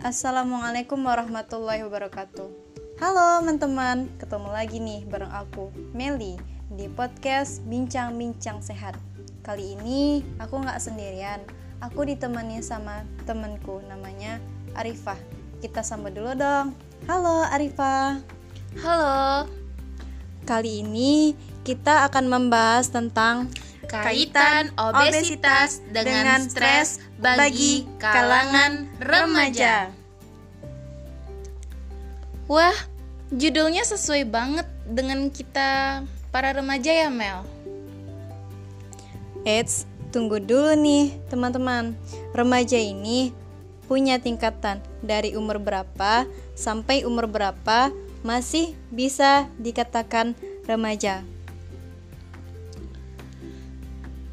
Assalamualaikum warahmatullahi wabarakatuh. Halo teman-teman, ketemu lagi nih bareng aku, Meli, di podcast Bincang-Bincang Sehat. Kali ini aku nggak sendirian, aku ditemani sama temenku namanya Arifah. Kita sambut dulu dong. Halo Arifah. Halo. Kali ini kita akan membahas tentang kaitan obesitas dengan stres bagi kalangan remaja. Wah, judulnya sesuai banget dengan kita para remaja ya Mel. Eits, tunggu dulu nih teman-teman. Remaja ini punya tingkatan dari umur berapa sampai umur berapa masih bisa dikatakan remaja.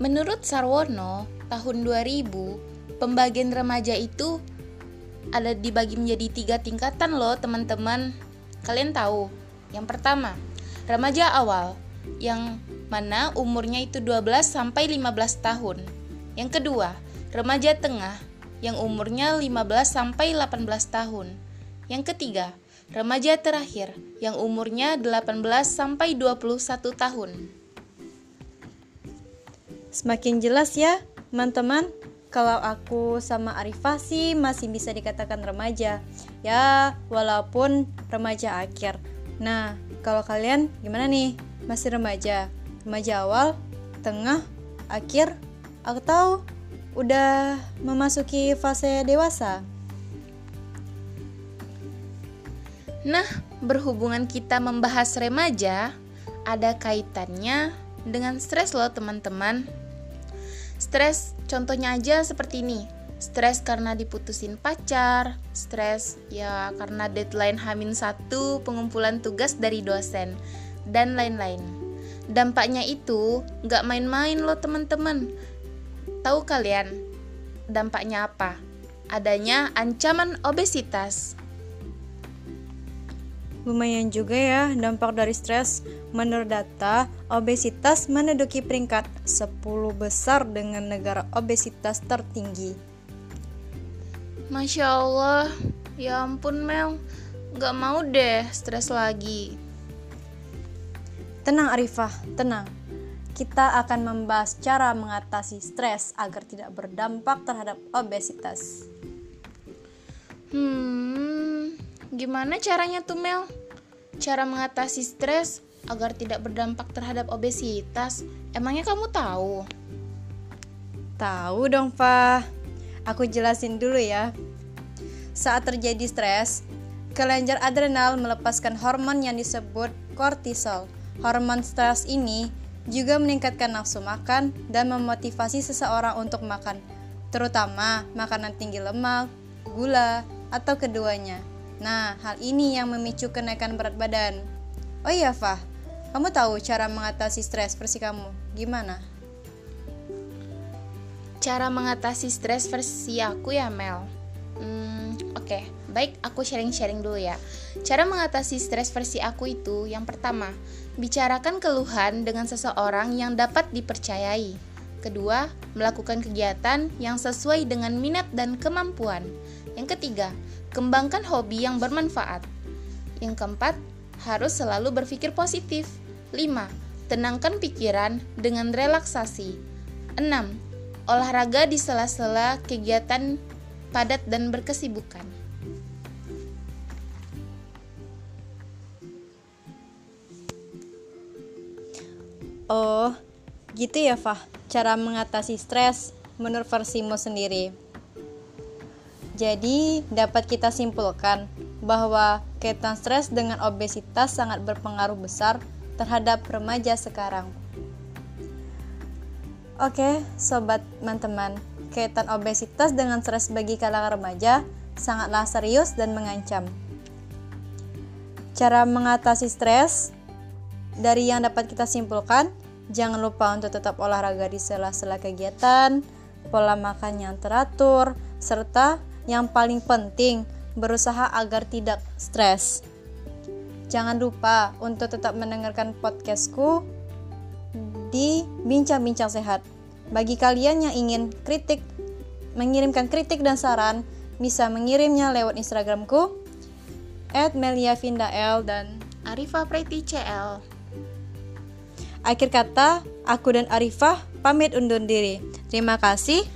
Menurut Sarwono, tahun 2000, pembagian remaja itu ada dibagi menjadi tiga tingkatan loh teman-teman. Kalian tahu? Yang pertama, remaja awal, yang mana umurnya itu 12 sampai 15 tahun. Yang kedua, remaja tengah, yang umurnya 15 sampai 18 tahun. Yang ketiga, remaja terakhir, yang umurnya 18 sampai 21 tahun. Semakin jelas ya, teman-teman. Kalau aku sama Arifah sih masih bisa dikatakan remaja. Ya, walaupun remaja akhir. Nah, kalau kalian gimana nih? Masih remaja? Remaja awal, tengah, akhir, atau udah memasuki fase dewasa? Nah, berhubungan kita membahas remaja, ada kaitannya dengan stres loh teman-teman. Stres contohnya aja seperti ini. Stres karena diputusin pacar, stres ya karena deadline Hamin satu pengumpulan tugas dari dosen, dan lain-lain. Dampaknya itu nggak main-main loh teman-teman. Tahu kalian dampaknya apa? Adanya ancaman obesitas. Lumayan juga ya dampak dari stres. Menurut data, obesitas menduduki peringkat 10 besar dengan negara obesitas tertinggi. Masya Allah, ya ampun Mel, gak mau deh stres lagi. Tenang Arifah, tenang. Kita akan membahas cara mengatasi stres agar tidak berdampak terhadap obesitas. Hmm, Gimana caranya tuh Mel? Cara mengatasi stres agar tidak berdampak terhadap obesitas. Emangnya kamu tahu? Tahu dong, Pak. Aku jelasin dulu ya. Saat terjadi stres, kelenjar adrenal melepaskan hormon yang disebut kortisol. Hormon stres ini juga meningkatkan nafsu makan dan memotivasi seseorang untuk makan, terutama makanan tinggi lemak, gula, atau keduanya. Nah, hal ini yang memicu kenaikan berat badan. Oh iya, Fah. Kamu tahu cara mengatasi stres versi kamu? Gimana? Cara mengatasi stres versi aku ya, Mel. Hmm, oke. Okay. Baik, aku sharing-sharing dulu ya. Cara mengatasi stres versi aku itu yang pertama, bicarakan keluhan dengan seseorang yang dapat dipercayai. Kedua, melakukan kegiatan yang sesuai dengan minat dan kemampuan. Yang ketiga, Kembangkan hobi yang bermanfaat. Yang keempat, harus selalu berpikir positif. 5. Tenangkan pikiran dengan relaksasi. 6. Olahraga di sela-sela kegiatan padat dan berkesibukan. Oh, gitu ya, Fah. Cara mengatasi stres menurut versimu sendiri. Jadi, dapat kita simpulkan bahwa kaitan stres dengan obesitas sangat berpengaruh besar terhadap remaja sekarang. Oke, sobat teman-teman, kaitan obesitas dengan stres bagi kalangan remaja sangatlah serius dan mengancam. Cara mengatasi stres dari yang dapat kita simpulkan, jangan lupa untuk tetap olahraga di sela-sela kegiatan, pola makan yang teratur, serta yang paling penting, berusaha agar tidak stres. Jangan lupa untuk tetap mendengarkan podcastku di Bincang-Bincang Sehat. Bagi kalian yang ingin kritik, mengirimkan kritik dan saran, bisa mengirimnya lewat Instagramku @meliavindael dan Arifah Preti CL. Akhir kata, aku dan Arifah pamit undur diri. Terima kasih.